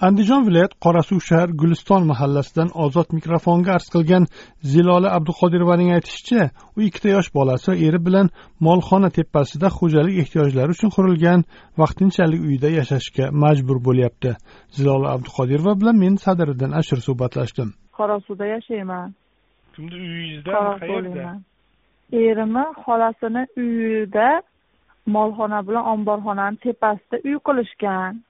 Andijon viloyat qorasuv shahar guliston mahallasidan ozod mikrofonga arz qilgan zilola abduqodirovaning aytishicha u ikkita yosh bolasi va eri bilan molxona tepasida xo'jalik ehtiyojlari uchun qurilgan vaqtinchalik uyda yashashga majbur bo'lyapti. Zilola abduqodirova bilan men sadiriddin ashir suhbatlashdim. Qorasuvda yashayman. Kimni uyingizda qayerda? erimni xolasini uyida molxona bilan omborxonani tepasida uy qilishgan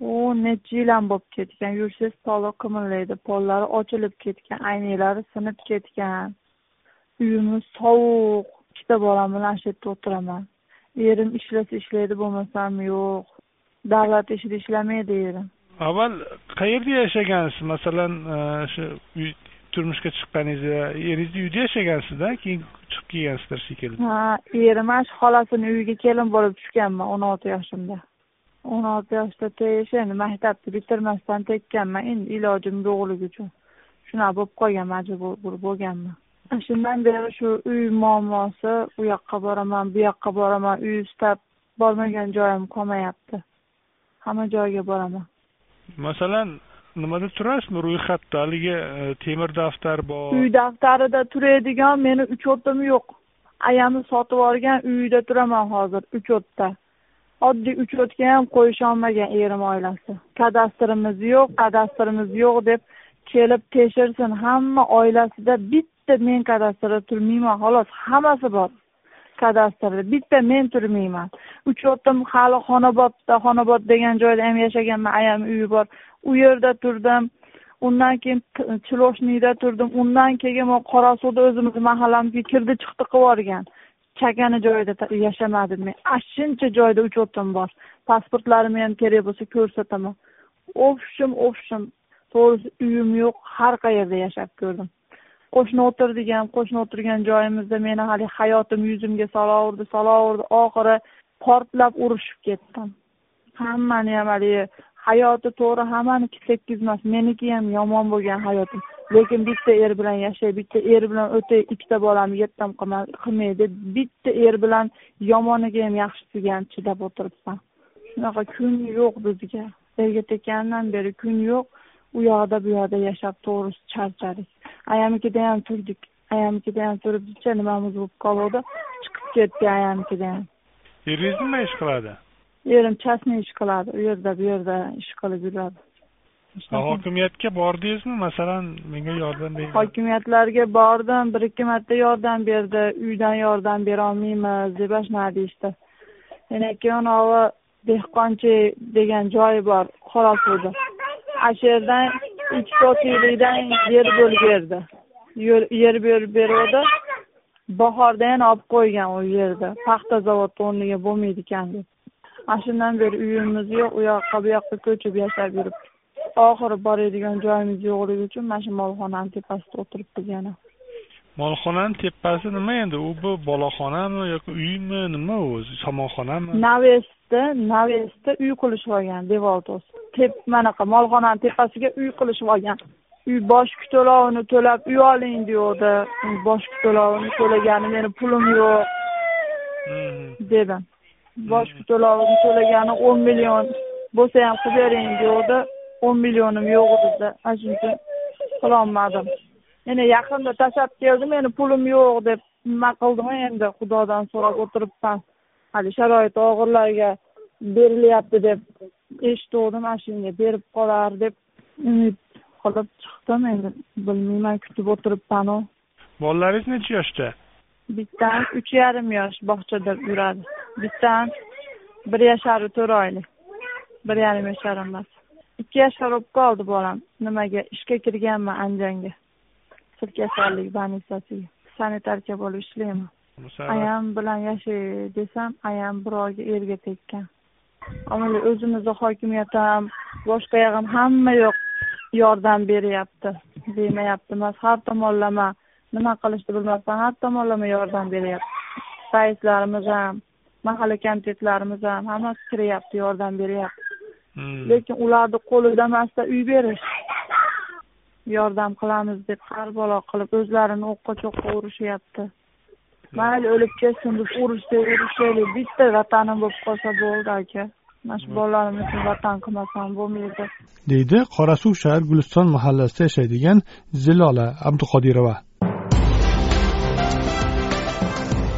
u necha yildan bo'lib ketgan yursangiz toli qimirlaydi pollari ochilib ketgan aynaklari sinib ketgan. Uyimiz sovuq ikkita bolam bilan shu yerda o'tiraman. Erim ishlasa ishlaydi bo'lmasam yo'q. Davlat ishida ishlamaydi erim. Avval qayerda yashagansiz? Masalan e, shu uy turmushga chiqqaningizda eringizni uyida yashagansizda keyin chiqib kelgansizlar shekilli? Ha erim shu xolasini uyiga kelin bo'lib tushganman o'n olti yoshimda o'n olti yoshda tegish endi maktabni bitirmasdan tekkanman. Endi ilojim yo'qligi uchun shunaqa bo'lib qolgan majbur bo'lganman. Shundan beri shu uy muammosi u yoqqa boraman bu yoqqa boraman uy istab bormagan joyim qolmayapti. Hamma joyga boraman. Masalan nimada turasizmi? Ro'yxatda haligi e, temir daftar bor. Uy daftarida turadigan meni uchyotim yo'q. Ayamni sotib yuborgan uyida turaman hozir uchyotta oddiy uchotga ham qo'yisholmagan erim oilasi. Kadastrimiz yo'q kadastrimiz yo'q deb kelib tekshirsin. Hamma oilasida bitta men kadastrda turmayman xolos hammasi bor kadastrda. Bitta men turmayman. Uchotim hali xonobodda xonobod degan joyda ham yashaganman. Ayamni uyi bor. U yerda turdim. Undan keyin chiloshniyda turdim. Undan keyin qorasuvda o'zimizni mahallamizga kirdi chiqdi qilib yuborgan. Chakana joyida yashamadim. Men ana shuncha joyda uchotim bor pasportlarimni ham kerak bo'lsa ko'rsataman. O'pishim o'pishim. To'g'risi uyim yo'q har qayerda yashab ko'rdim. Qo'shni o'tirdik ham qo'shni o'tirgan joyimizda meni haligi hayotim yuzimga solaverdi solaverdi. Oxiri portlab urushib ketdim. Hammani ham haligi hayoti to'g'ri hammaniki tekizmas meniki ham yomon bo'lgan hayotim. Lekin bitta er bilan yashay bitta er bilan o'tay ikkita bolamni yettam qilmay deb bitta er bilan yomoniga ham yaxshisiga ham chidab o'tiribman shunaqa kun yo'q bizga. Erga tekkandan beri kun yo'q u yoqda bu yoqda yashab to'g'risi charchadik. Ayamnikida ham turdik. Ayamnikida ham turibdicha nimamiz bo'lib qoluvdi? Chiqib ketdi ayamnikida ham. Eringiz nima ish qiladi? Erim частный ish qiladi. U yerda bu yerda ish qilib yuradi hokimiyatga bordingizmi? Masalan menga yordam bering. Hokimiyatlarga bordim bir ikki marta yordam berdi. Uydan yordam berolmaymiz deb shunaqa deyishdi. Yana anavi dehqonchi degan joyi bor qorasuvda ana shu yerdan ikki sotiylikdan yer bo'lib berdi. Yer berib beruvdi. Bahorda yana olib qo'ygan u yerda. Paxta zavodni o'rniga bo'lmaydi ekan deb. Ana shundan beri uyimiz yo'q u yoqqa bu yoqqa ko'chib yashab yuribmiz oxiri boradigan joyimiz yo'qligi uchun mana shu molxonani tepasida o'tiribmiz yana molxonani tepasi nima endi? U bu boloxonami yoki uymi? Nima u o'zi? Somonxonami navesda navesda uy qilishib olgan devorni tep manaqa molxonani tepasiga uy qilishib olgan. Uy boshqa to'lovini to'lab uy oling deyovdi boshqa to'lovini to'lagani meni pulim yo'q dedim. Boshqa to'lovini to'lagani o'n million bo'lsa ham qilib bering deyovdi o'n millionim yo'q edi ana uchun qilolmadim yana yaqinda tashlab keldim meni pulim yo'q deb nima qildim endi? Xudodan so'rab o'tiribman hali sharoiti og'irlarga berilyapti deb eshitgandim ana shunga berib qolar deb umid qilib chiqdim endi. Bilmayman kutib o'tiribmanu. Bolalaringiz necha yoshda? Bittasi uch yarim yosh bog'chada yuradi. Bittasi bir yasharu to'rt oylik. Bir yarim yashar emas ikki yashar bo'lib qoldi bolam. Nimaga? Ishga kirganman andijonga sil kasallik больницasiga sanitarka bo'lib ishlayman. Ayam bilan yashay desam ayam birovga erga tekkan. Mana o'zimizni hokimiyat ham boshqa yoq ham hamma yoq. Yordam beryapti. Bermayapti emas har tomonlama nima qilishni bilmasdan har tomonlama yordam beryapti. Raislarimiz ham mahalla komitetlarimiz ham hammasi kiryapti yordam beryapti. Lekin ularni qo'lida emasda uy berish. Yordam qilamiz deb har balo qilib o'zlarini o'qqa cho'qqa urishyapti. Mayli o'lib ketsin deb urushsak urushaylik. Bitta vatanim bo'lib qolsa bo'ldi aka. Mana shu bolalarim uchun vatan qilmasam bo'lmaydi. Deydi qorasuv shahar guliston mahallasida yashaydigan zilola abduqodirova